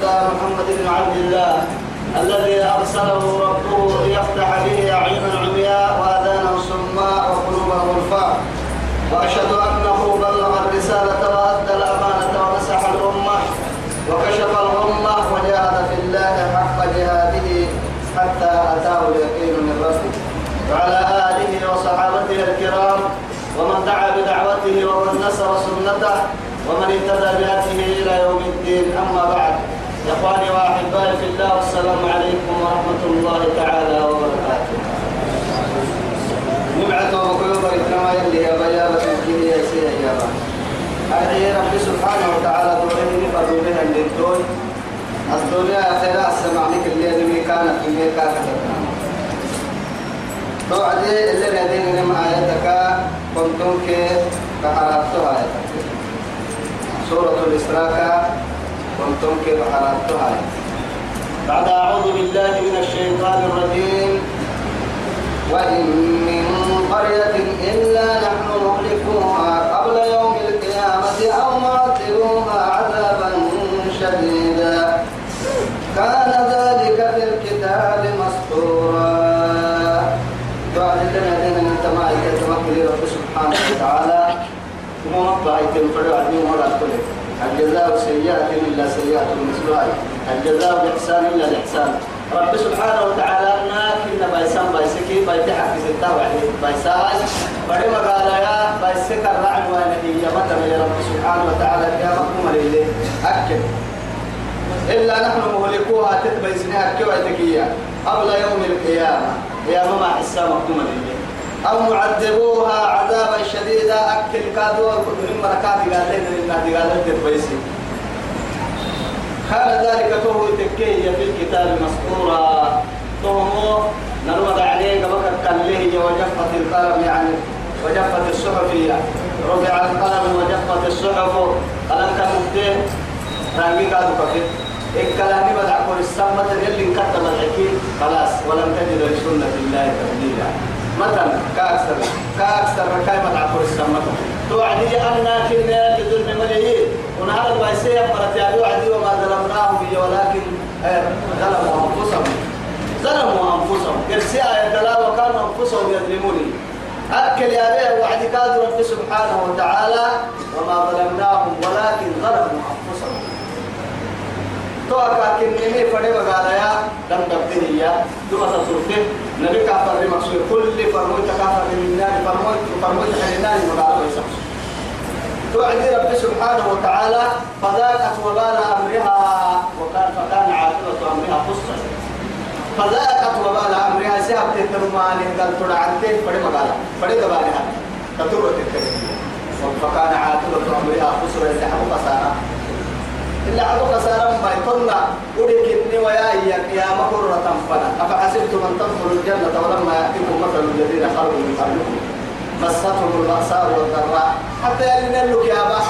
المسدى محمد بن عبد الله الذي أرسله ربه ليفتح به أعينا عمياء وآذانا صماء وقلوبا غلفاء وأشهد أنه بلغ الرسالة وأدى الأمانة ونصح الأمة وكشف الغمة وجاهد في الله حق جهاده حتى أتاه اليقين من ربه. وعلى آله وصحابته الكرام ومن دعا بدعوته ومن نصر سنته ومن اهتدى بهديه إلى يوم الدين. أما بعد يا إخواني وأحبائي في الله والسلام عليكم ورحمة الله تعالى وبركاته. نبعث وقلوب إكرام يلي يا بيابة الكيمي يا سيدي يا أدعي ربي سبحانه وتعالى نفرد بها للدول الدنيا خير السمع لك اللي كانت في ميكا توعدي اللي ندين من آياتك كنتم كي بحراتها. آياتك سورة الإسراء كنتم كي بحراتها. آياتك بعد أعوذ بالله من الشيطان الرجيم. وإن من قرية إلا نحن مهلكوها قبل يوم القيامة أو معذبوها عذابا شديدا. كان ذلك في الكتاب مسطورا. دعاء لنا دينا أنت ما يتمكن رب سبحانه وتعالى. ثم مطلع يتم فرع ولا كله. الجزاء سيئة إلا سيئة مثلها الجزاء بإحسان إلا الإحسان رب سبحانه وتعالى ناكن بايسان بايسكي بايتحك في ستة وعليه بايساي. بدي مقالا يا بايسك الرعن وانهي مثلا يا رب سبحانه وتعالى يا مقوم لله أكد. إلا نحن مهلكوها تتبيسنها كويتكية قبل يوم القيامة. يا ماما حسا مقوم لله أو معذبوها عذابا شديدا. أكل كادوا من مركات قال لنا لله قال لنا كان ذلك فهو تكي في الكتاب مسطورا. فهو نرمى عليه قبل كله وجفت القلم يعني وجفت الصحف. رفع القلم وجفت الصحف. قلم كان مفتيه رانجي قادوا كفر الكلام بدع كل السمة اللي انكتب الحكي خلاص ولم تجد لسنة الله تبديلا. مثلا كأكثر. كأكثر بدع كل السمة توعدي أن كنا لظلم مليئين ونهار الويسية فرت يا وعدي وما ظلمناهم ولكن ظلموا أنفسهم. ظلموا أنفسهم. إرساء يدلا وكانوا أنفسهم يظلموني. أكل يا بيه وعدي كاد رب سبحانه وتعالى وما ظلمناهم ولكن ظلموا أنفسهم. توقع كنيني فدي وقال يا دم دبتني يا دوما تصرفه نبي كافر مقصود كل فرموت كافر من النار فرموت فرموت من النار وقال ويسمس توعدي رب سبحانه وتعالى فذاقت وبال أمرها وكان فكان عاقبة أمرها قصة. فذاقت وبال أمرها. سياب تترمان قال ترى عنتين فدي مقالة. فدي دبانها تطور تتكلم. فكان عاقبة أمرها قصة. يسحب خسارة إلا عدو خسارة ما يطلع ودك إني ويا إياك يا مكرة تنفنا أفحسبتم أن تدخلوا الجنة ولما يأتيكم مثل الذين خلوا من قبلكم. مستهم البأساء والضراء. حتى يلين لك يا با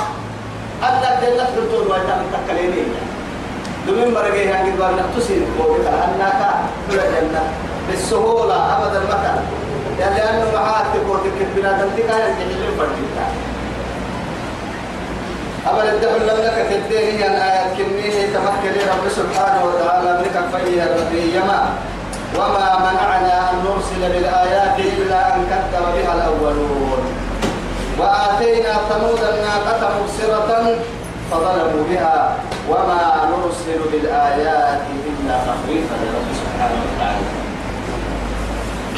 أنك جنة تلتون ويتا من تكليني. دمين مرقي هنجد وأنا تسين قولك أنك كل جنة بالسهولة أبدا يعني لأنه معاك تقولك بنادم تكاين جحيلين فرجيتا أبدا الدخل لم لك تديه أن آيات كميه تمكن رب سبحانه وتعالى منك فيه الربي يما. وما منعنا أن نرسل بالآيات إلا أن كذب بها الأولون. وآتينا ثمود الناقة مبصرة فظلموا بها. وما نرسل بالآيات إلا تخويفا لرب سبحانه وتعالى.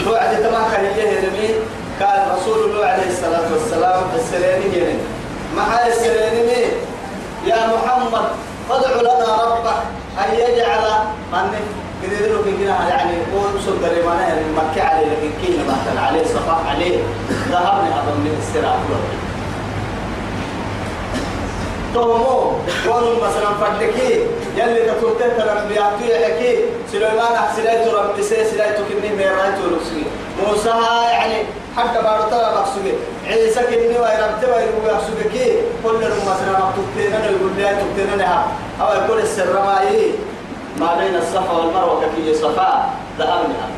توعد تمام كان كان رسول الله عليه الصلاة والسلام السلام يلي مع السلام يا محمد فادع لنا ربك أن يجعل من كده في كده يعني قول صدر ما نهر مكة عليه لكن كينا بحثا عليه صفاء عليه ذهبنا أظن من السراء. تومو قول مثلا فدكي يلي تتوتت الأنبياء يحكي سليمان احسليت رب سليت كني ميرايت ورسلي موسى يعني حتى ترى مقصود عيسى كني ويربت ويربت كي. كل مثلا مكتوبتين أنا يقول لي تكتين أنا أو يقول السر ما بين الصفا والمروة كي صفاء ذهبنا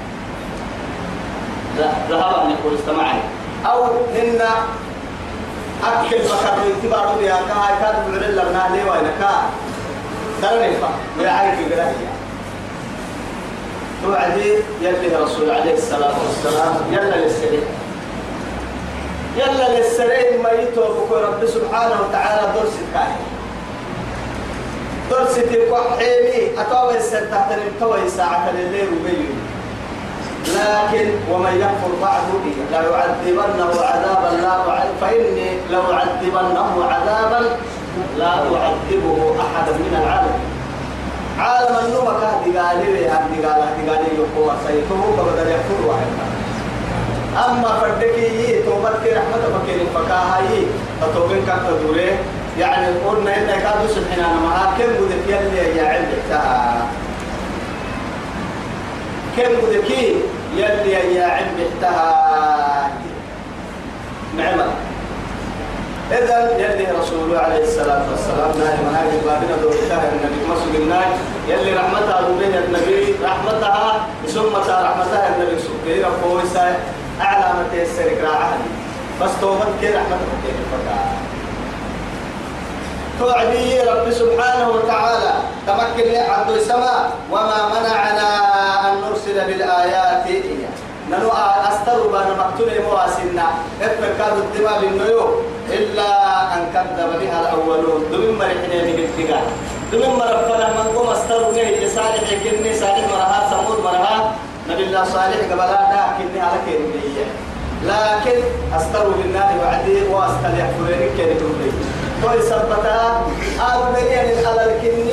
ذهب ان يقول استمعني أو هن أكل بكر يتبارو بيا كا. كاد بعد لنا ليه وين كا. درني فا ويعرف يقرأ توعدي يلي رسول عليه الصلاة والسلام. يلا للسرير يلا للسرير ما يتوب رب سبحانه وتعالى درس كاهي درس تقوى حيمي أتوى السر تحت الامتوى ساعة الليل وبيوم لكن ومن يكفر بعد ليعذبنه عذابا لا فإني لأعذبنه عذابا لا أعذبه أحدا من العالم. عالم النوم كهدي قالي لي هدي قال هدي قالي يقوى سيته كبدل يكفر واحد. أما فردكي توبتك رحمة فكين فكاهي فتوبين كم تدوري. يعني قلنا إنك كادو سبحنا معها كم بدك يلي يا علم كم بدكي يلي يا احتها نعمة. إذا يلي رسول عليه الصلاة والسلام ناي مناهج بابنا دور شهر النبي مسجد الناي يلي رحمتها دورين النبي رحمتها ثم رحمتها النبي سبحانه رفوه أعلى متى السرق راعها بس توبت كي رحمتها كي فتاة توعدي رب سبحانه وتعالى تمكن لي عبد السماء وما منعنا أن نرسل بالآيات ننو أستر بان مقتول مواسنا افر كاد الدماء بالنيو. إلا أن كذب بها الأولون. دمين مرحنا من الاتقاء دمين مرفنا من قوم أستر به صالح كني صالح مرها سمود مرها. نبي الله صالح قبلا دا كني على كني لكن أستر بالنار وعدي وأستر يحفرين كني توي سبتا بينين على الكني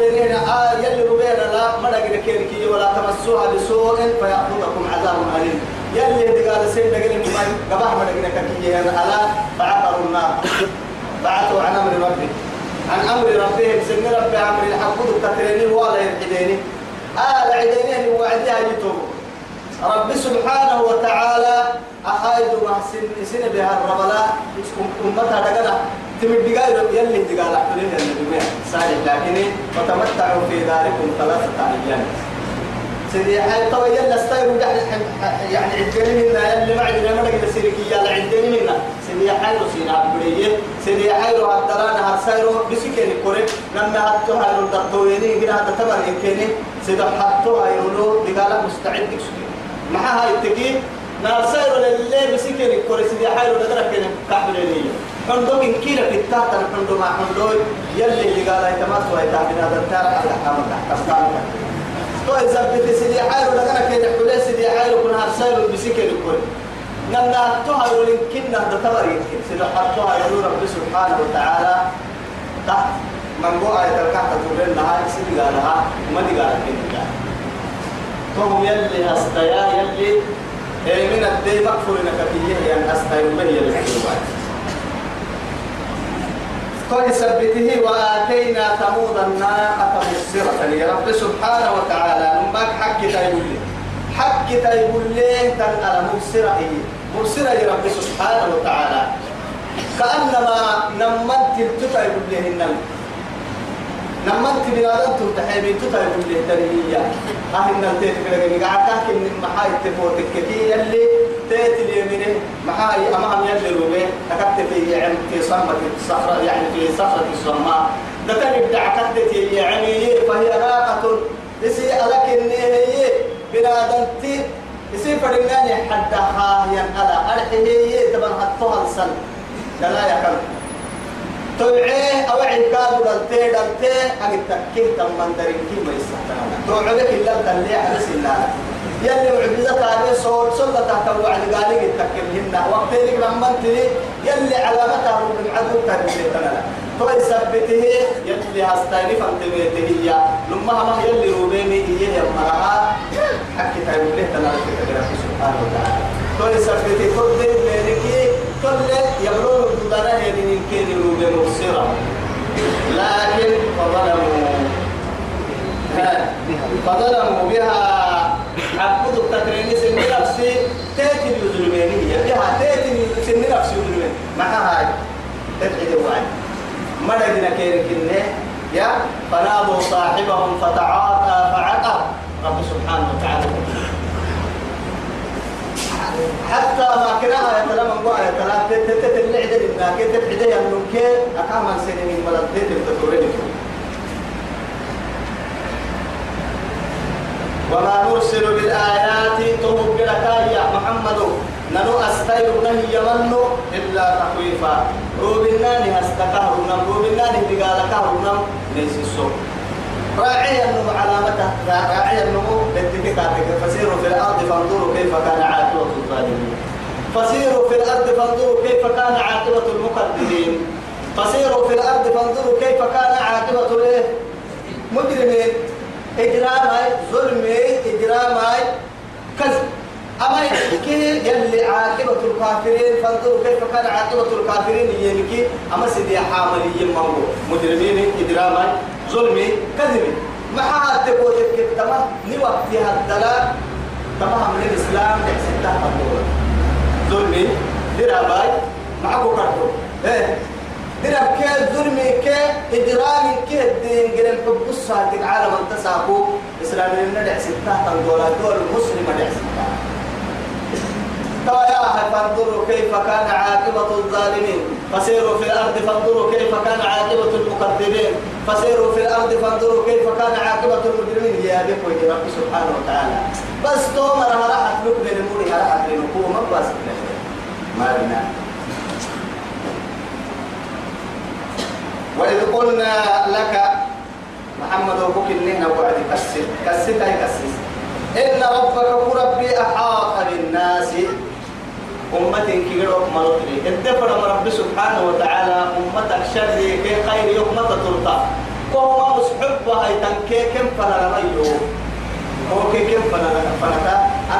بينين آل يلي بينين لا نقدر كيركي ولا تمسوها بسوء فيأخذكم عذاب أليم. يلي دقال سين دقال من قبح نقدر كيركي على فعقروا النار. بعثوا عن أمر ربهم عن أمر ربهم سن رب أمر الحقود التكريني ولا يرحديني آل عدينين وعديها يتوب رب سبحانه وتعالى أخايد محسن سن بها الرملاء أمتها دقنا. تمد دقائق يلي دقائق أحتلين النبي صالح لكن وتمتعوا في ذلكم ثلاثة أيام. سيدي حي طبعا يلا استيروا يعني عدني منا يلي ما عندنا ما نقدر سيركي يلا عدني منا سيدي حي رسينا عبرية سيدي حي رو عدرانا هرسايرو بسكيني كوري. لما هاتو هاي رو دكتوريني هنا هذا تبر يمكنني سيدي حطو هاي رو دقائق مستعد تكسبي معها هاي التكي نارسايرو للي بسكيني كوري سيدي حي رو دقرا كيني كحبريني حندو إن كيلا في التاتا حندو ما حندو يلي اللي قال هاي تماس وهي تابنا دكتار على حامل تحت تو إذا بدي سيدي حايرو لقنا كي نحولي سيدي حايرو كنا هرسايرو بسيكي لكل نمنا توها يقولين كنا دتبر يمكن سيدي حطوها يقول رب سبحانه وتعالى تحت من قوة آية الكحة تقولين لها سيدي قالها وما دي قالها كنت تو يلي أستيا يلي من الدي مكفور نكتيه يعني أستيا ومن يلي قد ثبته وآتينا ثمود الناقة مبصرة يا رب سبحانه وتعالى نمك حق تيقول لي حق تيقول لي تنقل مبصرة مبصرة يا رب سبحانه وتعالى كأنما نمت يقول لي النمت نمت بنادم تلتحي تتا يقول لي تنهية أهل نلتيت كده قاعد تحكي من محاي تفوتك. كي يلي تيت اليمين. معاي أمام يلي روبي تكتب في يعني في صمة الصخرة يعني في صخرة الصماء. ده يبدع كتت يعني فهي ناقة لسي ألك النهي بنادنتي لسي فرناني حتى خاهيا على أرحيه تبن حطوها السن لا يكمل توعيه أو عكاد دلتي دلتي أجد تكين تمن درين كي ما يستحتنا توعيه إلا. تلي على سنة يلي معجزة هذه صوت صلى تحت الوعد قال لي تكلمنا وقت لك لما تلي يلي علامتها من عدو تنبيتنا توي سبته يلي هستاني فانتبيته هي. لما ما يلي روبيني هي يا مرها. حكي تقول له تنا سبحانه وتعالى. توي سبته كل ذي بينك كل يبرون بدنا هذه فظلموا بها عبدوا التكرين سن نفسي تاتي الظلمين هي بها تاتي سن نفسي الظلمين مع هاي تبعد الوعي مددنا كيرك يا فنادوا صاحبهم فتعاطى فعقر رب سبحانه وتعالى حتى ما كنا يتلم الله يتلم تتتلع دلنا كي تبعد يمنون كي أكامل سنين ولد تتل وما نرسل بالآيات تهب لك يا محمد. ننو أستير نهي يمنو إلا تخويفا. روبناني هستكهرنا روبناني بقالكهرنا ليس السوء راعي النمو علامته راعي النمو لاتكاكك فسيروا في الأرض فانظروا كيف كان عاقبة الظالمين. فسيروا في الأرض فانظروا كيف كان عاقبة المكذبين فسيروا في الأرض فانظروا كيف كان عاقبة المجرمين إجرامي ظلمي إجرامي كذب. أما يحكي يلي عاقبة الكافرين فانظروا كيف كان عاقبة الكافرين يمكي أما سيدي حامل يمهو مجرمين إجرامي ظلمي كذب. ما حد تقول كيف تمام. نوقتها الدلال. تمام من الإسلام يحسن تحت ظلمي دراباي معكو كارتو إيه؟ درب كي ظلمي كي إجرامي كي الدين الحب الصادق عالم انتساقو إسلامي ندع ستة دولار دول مسلمة دع ستة. يا فانظروا كيف كان عاقبة الظالمين. فسيروا في الأرض فانظروا كيف كان عاقبة المكذبين. فسيروا في الأرض فانظروا كيف كان عاقبة المجرمين. يا بكم رب سبحانه وتعالى. بس تومر هراحت لك من الموري هراحت لنكوه ما بس. ما بنا. وإذ قلنا لك محمد وبك إننا وعد كسر كسر أي كسر. إن ربك ربي أحاط بالناس أمة كيرو مرتبي الدفر رب سبحانه وتعالى. أمتك شر كي خير يوم تطلطا وهو مسحب هاي تنكي كم فلا رأيو هو كي كم فلا فلا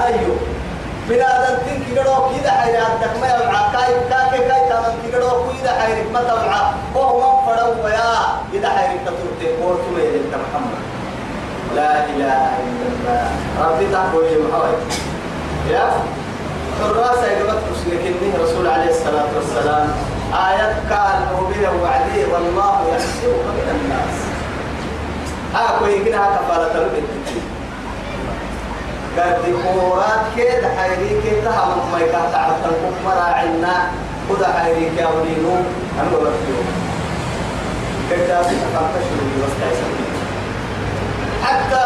أيو بنادم تين كيرو كيدا حير عندك ما يبع كاي تمام كيرو كيدا حير ما تبع وهو من فرو ويا. كيدا حير تطلطي قوت يلك محمد. لا إله إلا الله. ربي تقول محمد يا؟ الراسة يقبط مسلكين رسول عليه الصلاة والسلام. آيات قال وبه وعديه والله يحسبك من الناس. هاكو يمكنها كفالة البنت قد كورات كده حيري كده هم ما تعرف تنكم مراعينا. خد حيري كده ولينو. أنا بفتيو كده أفهم تشرب بس حتى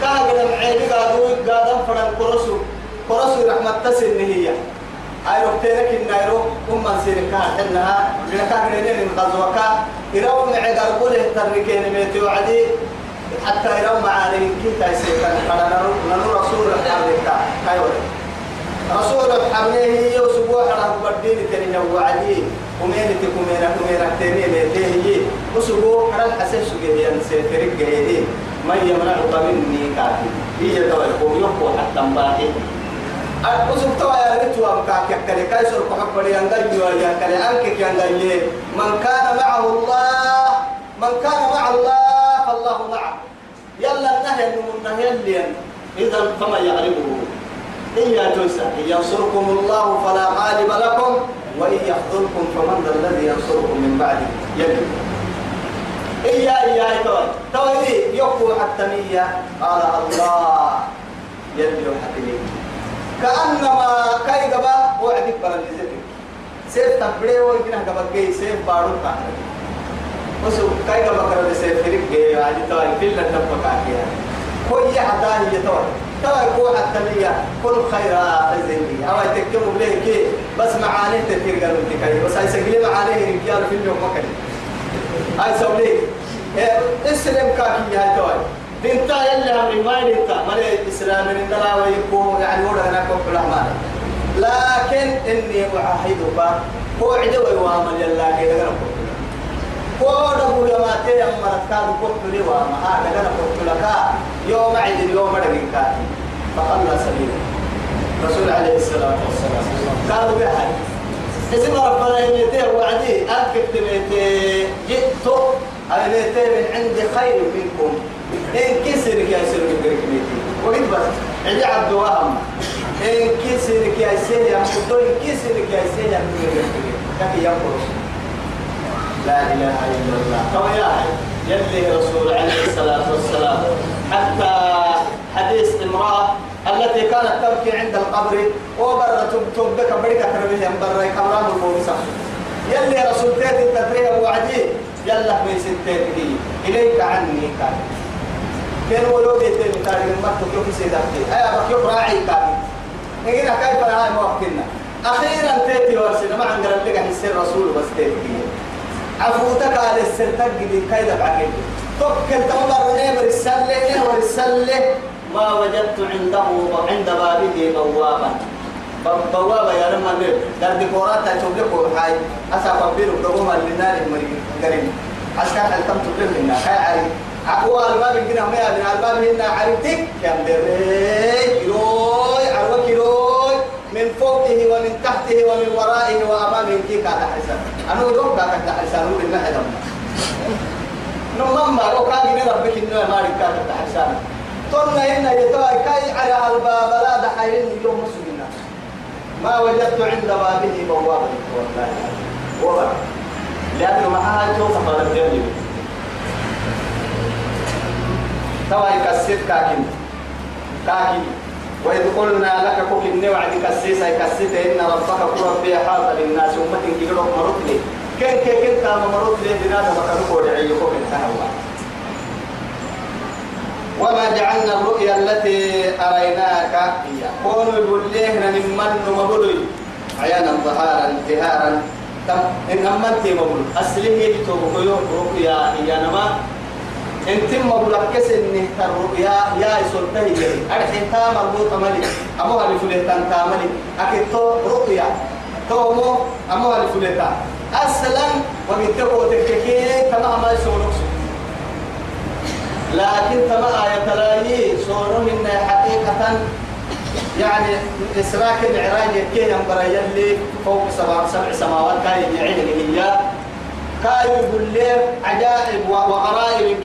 كان من العيب قادوا قادم فرن كرسو كرسو رحمة تسن هي. أي ركتينك النايرو هم من سيرك حنها من كان رينين الغزوة إراو معي قربوله تركين ميتي وعدي. حتى إراو معاني كي تايسيكا قال ننو رسول الحرب كايوه رسول هي وسبوع راه بدين تاني وعدي. ومين تكمينا كمينا تاني ميتي وسبوع راه الحسن سجيه ينسيترك جيدين من يمنعك مني كافي. هي دواء يقوم يقوى حتى مباحي. أقسم توا يا ريت وامكاك يكلي كايسر كحب لي أنجي يا كلي أنك يا من كان معه الله من كان مع الله اللي إذا فما يغلبه إن يجوز إن ينصركم الله فلا غالب لكم وإن يخذلكم فمن ذا الذي ينصركم من بعده. يجب إيا إيا توي توي يقو حتى مية قال الله. يلي حتى كأنما كاي غبا وعدك بلد زبك سيف تبري ويمكن غبا جاي سيف بارو كان وسو كاي غبا كرد سيف فريق جاي عادي توي فيل تبقى كاكيا كوي حدا هي توي توي كو حتى مية كل خير زيني أو تكتم بليه كي بس معاني تفير قالوا كاي بس هاي سجلي معاني رجال في اليوم مكان هاي سولي اسلم كاكي هاي توي. بنتا يلي هم ما ينتا مري الإسلام من دلا ويكون يعني ورا هناك الأعمال لكن إني أعاهدك هو عدوى وامل يلا كده كون تي أمرت كان قلت لي وما هذا أنا قلت لك يوم عيد اليوم رجل كاتي فخلى سبيله رسول عليه الصلاة والسلام قالوا بهاي اسم ربنا يميته وعدي أنك تميته جئت أميته من عند خير منكم إن كسرك يا سرك بركمتي وقت بس عدي عبد وهم إن كسرك يا سيدي أم كتوي كسرك يا سيدي بركمتي كفي يقول لا إله إلا الله. طبعا يا يلي رسول عليه الصلاة والسلام حتى حديث امرأة التي كانت تبكي عند القبر وبر تبكى بركة كربيه برا كمرام المورسة يلي رسول تيتي التدريه وعدي يلا في ستيتي إليك عني كان كان ولو بيتين كان ما تكيو في سيداتي أي بكيو راعي كان نجينا كيف هاي موكلنا أخيرا تيتي ورسنا ما عندنا لك حسين رسول بس تيتي عفوتك على السرتك دي كيدا بعكي توكل تمر نيمر السلة نيمر السلة ما وجدت عنده عند بابه بوابا بوابة يا لما نير دار ديكورات تشوفلك هاي أسا فبيرو دوما للنار المريض. قريب. عسكر هل تم تقول لنا هاي أقوى ألباب كنا ما يبنى ألباب هنا. عرفتك يا مدري من فوقه ومن تحته ومن ورائه وأمامه كي كان حسن أنا أدوك كان حسن أقول لنا هذا نمما لو كان من ربك إنه ما ركاب حسن قلنا إن يتوى كي على الباب لا دحين يوم مسلمنا ما وجدت عند بابه بوابة والله. وضع لأنه معها توقف على الجنب توا يكسر كاكين. كاكين. وإذ قلنا لك كوك النوع دي كسيسا يكسيت إن ربك كرة بي حاطة للناس أمة كيلو مرت لي. كن كن كن تام مرت لي؟ بناس مكانك ودعي كوك انتهوا وما جعلنا الرؤيا التي أريناك هي. كونوا يقول ليه نمن مبلوي. عيانا ظهارا انتهارا. تم إن أمنت مبلو أسله يتوب رؤيا هي نما انت مبلغ كسن الرؤيا يا سلطه هي أرحين تا مربوط ملك. أمو هل فلتان تا ملك أكيد تو رؤيا. تو مو أمو هل فلتان أصلا وبيتكو تككي كما ما يسولوك لكن كما آية تلاهي صورة من حقيقة. يعني إسراك العراج كي ينبرا يلي فوق سبع سبع سماوات كاي يعين هي كاي يقول لي عجائب وغرائب